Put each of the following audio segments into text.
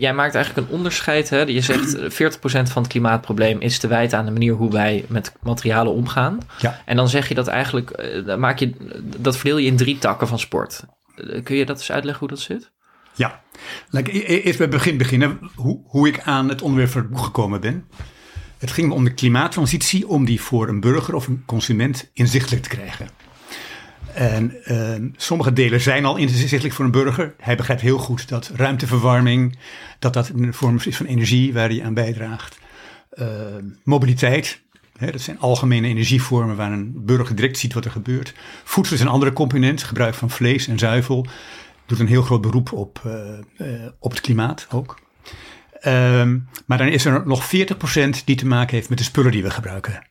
Jij maakt eigenlijk een onderscheid. Hè? Je zegt 40% van het klimaatprobleem is te wijten aan de manier hoe wij met materialen omgaan. Ja. En dan zeg je dat eigenlijk, eh, maak je, dat verdeel je in drie takken van sport. Eh, Kun je dat eens uitleggen hoe dat zit? Ja, laat ik e- e- eerst bij het begin beginnen hoe, hoe ik aan het onderwerp van het boek gekomen ben. Het ging me om de klimaattransitie, om die voor een burger of een consument inzichtelijk te krijgen. En eh, sommige delen zijn al inzichtelijk voor een burger. Hij begrijpt heel goed dat ruimteverwarming, dat dat een vorm is van energie waar hij aan bijdraagt. Eh, mobiliteit, hè, dat zijn algemene energievormen waar een burger direct ziet wat er gebeurt. Voedsel is een andere component, gebruik van vlees en zuivel doet een heel groot beroep op, eh, eh, op het klimaat ook. Ehm, maar dan is er nog 40% die te maken heeft met de spullen die we gebruiken.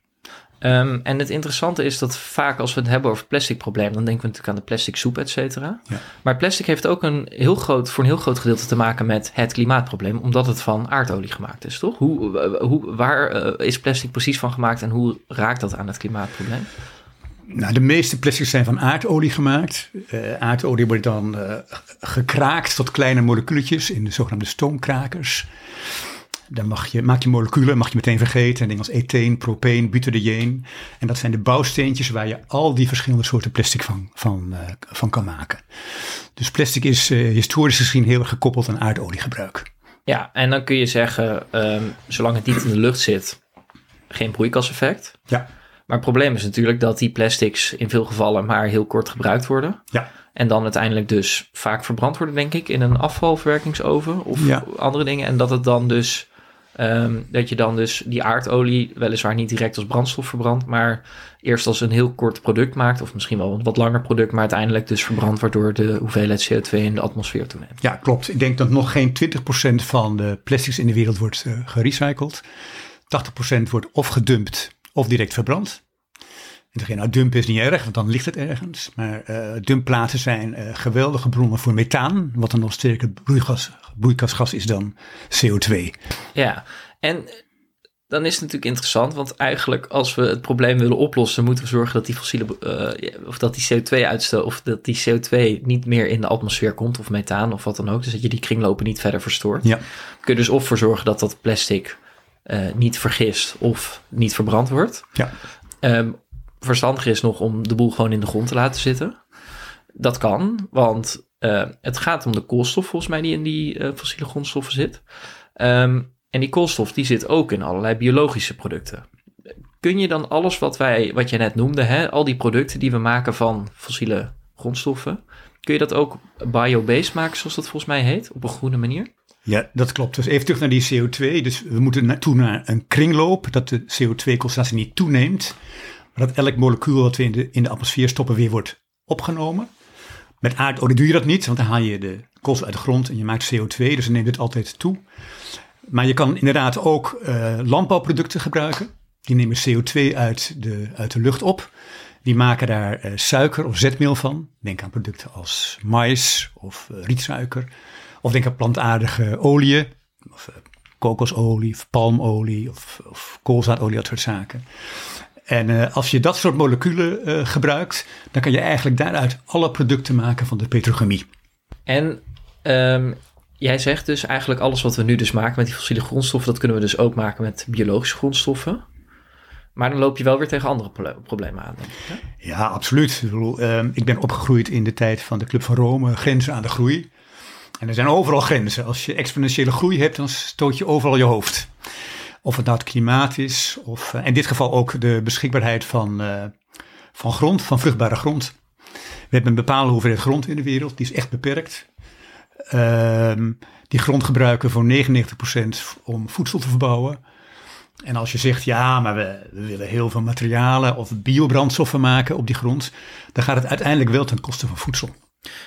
Ehm, en het interessante is dat vaak als we het hebben over het plastic probleem, dan denken we natuurlijk aan de plastic soep, et cetera. Ja. Maar plastic heeft ook een heel groot, voor een heel groot gedeelte te maken met het klimaatprobleem, omdat het van aardolie gemaakt is, toch? Hoe, eh, hoe, waar eh, is plastic precies van gemaakt en hoe raakt dat aan het klimaatprobleem? Nou, de meeste plastics zijn van aardolie gemaakt. Eh, aardolie wordt dan eh, gekraakt tot kleine moleculetjes in de zogenaamde stoomkrakers. Dan mag je, maak je moleculen, mag je meteen vergeten. Dingen als etheen, propeen, butadieen. En dat zijn de bouwsteentjes waar je al die verschillende soorten plastic van, van, eh, van kan maken. Dus plastic is eh, historisch gezien heel erg gekoppeld aan aardoliegebruik. Ja, en dan kun je zeggen, ehm, zolang het niet in de lucht zit, geen broeikaseffect. Ja, Maar het probleem is natuurlijk dat die plastics in veel gevallen maar heel kort gebruikt worden. ja. En dan uiteindelijk dus vaak verbrand worden, denk ik, in een afvalverwerkingsoven of Ja. andere dingen. En dat het dan dus, ehm, dat je dan dus die aardolie weliswaar niet direct als brandstof verbrandt, maar eerst als een heel kort product maakt, of misschien wel een wat langer product, maar uiteindelijk dus verbrandt, waardoor de hoeveelheid CO2 in de atmosfeer toeneemt. Ja, klopt. Ik denk dat nog geen 20% van de plastics in de wereld wordt eh, gerecycled. 80% wordt of gedumpt of direct verbrand. En degene, nou, dumpen is niet erg, want dan ligt het ergens. Maar dumpplaatsen zijn eh, geweldige bronnen voor methaan, wat een nog sterker broeigas, broeikasgas is dan CO2. Ja, en dan is het natuurlijk interessant, want eigenlijk als we het probleem willen oplossen, moeten we zorgen dat die fossiele, eh, of dat die CO2-uitstel, of dat die CO2 niet meer in de atmosfeer komt, of methaan of wat dan ook. Dus dat je die kringlopen niet verder verstoort. Ja, Kun je dus of voor zorgen dat dat plastic niet vergist of niet verbrand wordt. ja. Ehm verstandiger is nog om de boel gewoon in de grond te laten zitten. Dat kan, want eh, het gaat om de koolstof volgens mij die in die eh, fossiele grondstoffen zit. Ehm, en die koolstof die zit ook in allerlei biologische producten. Kun je dan alles wat, wij, wat je net noemde, hè, al die producten die we maken van fossiele grondstoffen, kun je dat ook biobased maken zoals dat volgens mij heet, op een groene manier? Ja, dat klopt. Dus even terug naar die CO2. Dus we moeten naartoe naar een kringloop, dat de CO2-concentratie niet toeneemt. Maar dat elk molecuul dat we in de, in de atmosfeer stoppen weer wordt opgenomen. Met aardolie doe je dat niet, want dan haal je de koolstof uit de grond en je maakt CO2, dus dan neemt het altijd toe. Maar je kan inderdaad ook eh, landbouwproducten gebruiken. Die nemen CO2 uit de, uit de lucht op. Die maken daar eh, suiker of zetmeel van. Denk aan producten als mais of eh, rietsuiker. Of denk aan plantaardige oliën. Of kokosolie of palmolie of, of koolzaadolie, dat soort zaken. En eh, als je dat soort moleculen eh, gebruikt, dan kan je eigenlijk daaruit alle producten maken van de petrochemie. En ehm, jij zegt dus eigenlijk alles wat we nu dus maken met die fossiele grondstoffen, dat kunnen we dus ook maken met biologische grondstoffen. Maar dan loop je wel weer tegen andere pro- problemen aan, denk ik. Hè? Ja, absoluut. Ik, bedoel, ehm, ik ben opgegroeid in de tijd van de Club van Rome, grenzen aan de groei. En er zijn overal grenzen. Als je exponentiële groei hebt, dan stoot je overal je hoofd. Of het nou het klimaat is, of eh, in dit geval ook de beschikbaarheid van, eh, van grond, van vruchtbare grond. We hebben een bepaalde hoeveelheid grond in de wereld, die is echt beperkt. Ehm, die grond gebruiken voor 99% om voedsel te verbouwen. En als je zegt, ja, maar we, we willen heel veel materialen of biobrandstoffen maken op die grond, dan gaat het uiteindelijk wel ten koste van voedsel.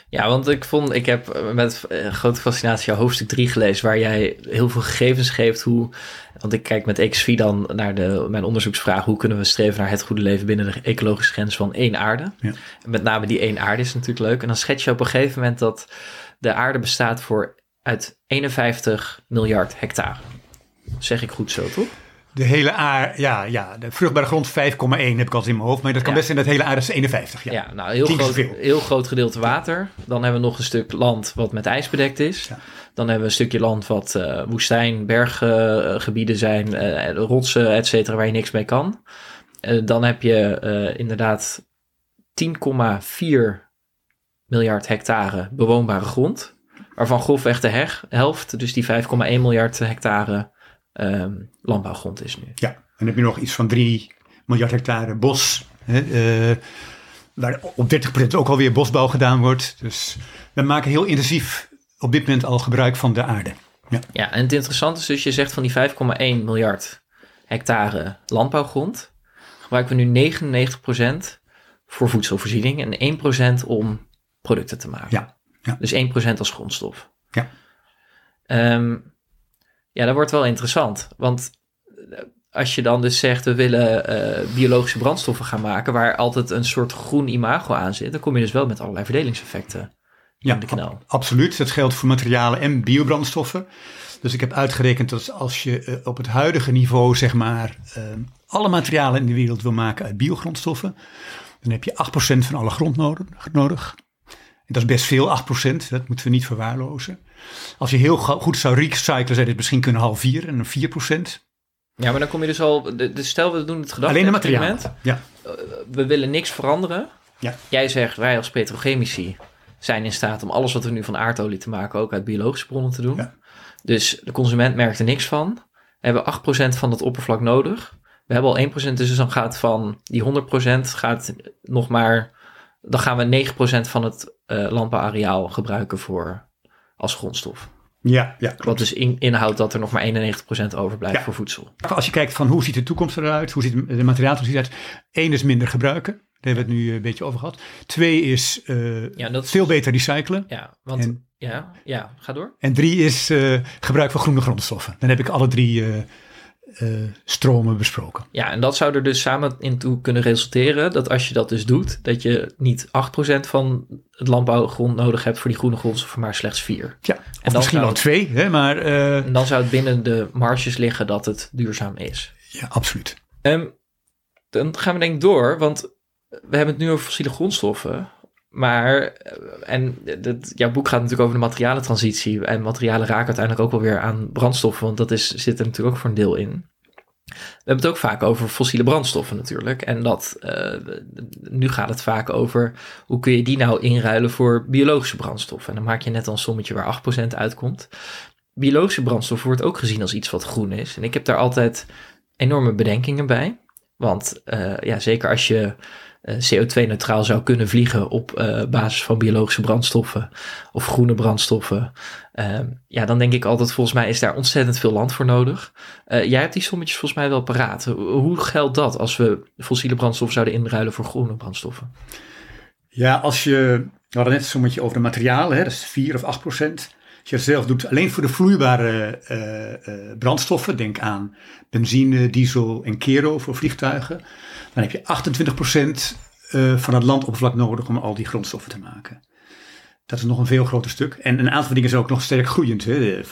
Ja, want ik vond, ik heb met uh, grote fascinatie jouw hoofdstuk 3 gelezen, waar jij heel veel gegevens geeft hoe, want ik kijk met XV dan naar de, mijn onderzoeksvraag, hoe kunnen we streven naar het goede leven binnen de ecologische grens van één aarde? Ja. En met name die één aarde is natuurlijk leuk. En dan schets je op een gegeven moment dat de aarde bestaat voor uit 51 miljard hectare. Zeg ik goed zo, toch? De hele aarde, ja, ja, de vruchtbare grond 5,1 heb ik altijd in mijn hoofd. Maar dat kan best zijn dat hele aarde is 51. Ja, ja nou, heel groot, heel groot gedeelte water. Dan hebben we nog een stuk land wat met ijs bedekt is. Dan hebben we een stukje land wat uh, woestijn, berggebieden zijn, uh, rotsen, et cetera, waar je niks mee kan. Dan heb je inderdaad 10,4 miljard hectare bewoonbare grond. Waarvan grofweg de helft, dus die 5,1 miljard hectare um, landbouwgrond is nu. Ja, en dan heb je nog iets van 3 miljard hectare bos. Hè, uh, waar op 30% ook alweer bosbouw gedaan wordt. Dus we maken heel intensief op dit moment al gebruik van de aarde. Ja, ja en het interessante is dus, je zegt van die 5,1 miljard hectare landbouwgrond, gebruiken we nu 99% voor voedselvoorziening en 1% om producten te maken. Ja. ja. Dus 1% als grondstof. Ja. Um, ja, dat wordt wel interessant. Want eh, als je dan dus zegt, we willen uh, biologische brandstoffen gaan maken, waar altijd een soort groen imago aan zit, dan kom je dus wel met allerlei verdelingseffecten ja, in de knel. absoluut. Dat geldt voor materialen en biobrandstoffen. Dus ik heb uitgerekend dat als je uh, op het huidige niveau, zeg maar, uh, alle materialen in de wereld wil maken uit biogrondstoffen, dan heb je 8% van alle grond nodig. Dat is best veel, 8%. Dat moeten we niet verwaarlozen. Als je heel goed zou recyclen, zou je dit misschien kunnen halveren en een 4%. Ja, maar dan kom je dus al. Dus stel, we doen het gedachte. Alleen de materialen. Ja. Eh, we willen niks veranderen. Ja. Jij zegt, wij als petrochemici zijn in staat om alles wat we nu van aardolie te maken ook uit biologische bronnen te doen. Ja. Dus de consument merkt er niks van. We hebben 8% van dat oppervlak nodig. We hebben al 1%, dus dan gaat van die 100% gaat nog maar. Dan gaan we 9% van het uh, landbouwareaal gebruiken voor als grondstof. Ja, ja Wat dus in, inhoudt dat er nog maar 91% overblijft voor voedsel. Als je kijkt van hoe ziet de toekomst eruit, hoe ziet de materiaaltransitie eruit. Eén is minder gebruiken. Daar hebben we het nu een beetje over gehad. Twee is uh, ja, dat veel beter recyclen. Ja, want en, ja, ja, ga door. En drie is uh, gebruik van groene grondstoffen. Dan heb ik alle drie uh, stromen besproken. Ja, en dat zou er dus samen in toe kunnen resulteren dat als je dat dus doet, dat je niet 8% van het landbouwgrond nodig hebt voor die groene grondstoffen, maar slechts 4. Ja, en misschien wel 2, hè, maar... Uh... En dan zou het binnen de marges liggen dat het duurzaam is. Ja, absoluut. Um, dan gaan we denk ik door, want we hebben het nu over fossiele grondstoffen. Maar, en dat, jouw boek gaat natuurlijk over de materialentransitie. En materialen raken uiteindelijk ook wel weer aan brandstoffen, want dat is, zit er natuurlijk ook voor een deel in. We hebben het ook vaak over fossiele brandstoffen natuurlijk. En dat, uh, nu gaat het vaak over hoe kun je die nou inruilen voor biologische brandstoffen. En dan maak je net al een sommetje waar 8% uitkomt. Biologische brandstof wordt ook gezien als iets wat groen is. En ik heb daar altijd enorme bedenkingen bij. Want uh, ja, zeker als je CO2-neutraal zou kunnen vliegen op uh, basis van biologische brandstoffen of groene brandstoffen. Uh, ja, dan denk ik altijd, volgens mij is daar ontzettend veel land voor nodig. Uh, jij hebt die sommetjes volgens mij wel paraat. Hoe geldt dat als we fossiele brandstoffen zouden inruilen voor groene brandstoffen? Ja, als je, we hadden net een sommetje over de materialen, hè, dat is 4 of 8 procent. Als je zelf doet, alleen voor de vloeibare brandstoffen, denk aan benzine, diesel en kero voor vliegtuigen, dan heb je 28% uh, van het landoppervlak nodig om al die grondstoffen te maken. Dat is nog een veel groter stuk. En een aantal dingen is ook nog sterk groeiend. Hè. Uh,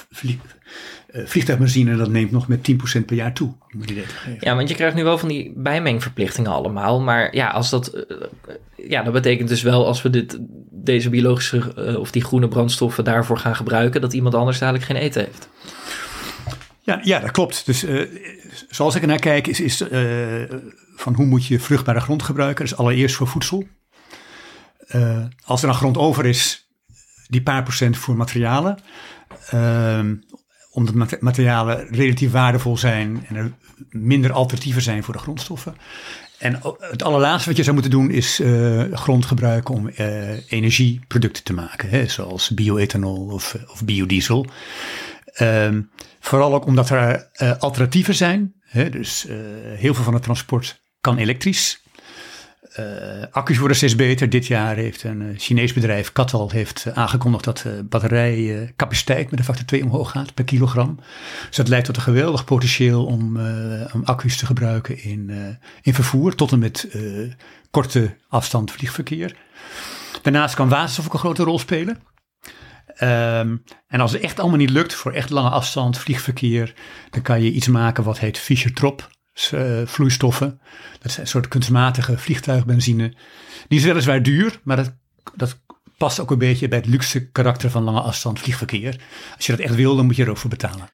vliegtuigbenzine, dat neemt nog met 10% per jaar toe. Je ja, want je krijgt nu wel van die bijmengverplichtingen allemaal. Maar ja, als dat, uh, ja, dat betekent dus wel als we dit, deze biologische of die groene brandstoffen daarvoor gaan gebruiken, dat iemand anders dadelijk geen eten heeft. Ja, ja dat klopt. Dus zoals ik er naar kijk, is, is van hoe moet je vruchtbare grond gebruiken. Dus allereerst voor voedsel. Uh, als er dan grond over is, die paar procent voor materialen. Uh, omdat materialen relatief waardevol zijn en er minder alternatieven zijn voor de grondstoffen. En het allerlaatste wat je zou moeten doen is grond gebruiken om energieproducten te maken. Hè, zoals bioethanol of, of biodiesel. Ehm, vooral ook omdat er alternatieven zijn. Hè, dus heel veel van het transport kan elektrisch. uh, accu's worden steeds beter. Dit jaar heeft een uh, Chinees bedrijf, Katal, heeft uh, aangekondigd dat de batterijcapaciteit met een factor 2 omhoog gaat per kilogram. Dus dat leidt tot een geweldig potentieel om, om accu's te gebruiken in, in vervoer tot en met korte afstand vliegverkeer. Daarnaast kan waterstof ook een grote rol spelen. Um, en als het echt allemaal niet lukt voor echt lange afstand vliegverkeer, dan kan je iets maken wat heet Fischer-Tropsch uh, vloeistoffen. Dat zijn een soort kunstmatige vliegtuigbenzine. Die is weliswaar duur, maar dat, dat past ook een beetje bij het luxe karakter van lange afstand vliegverkeer. Als je dat echt wil, dan moet je er ook voor betalen.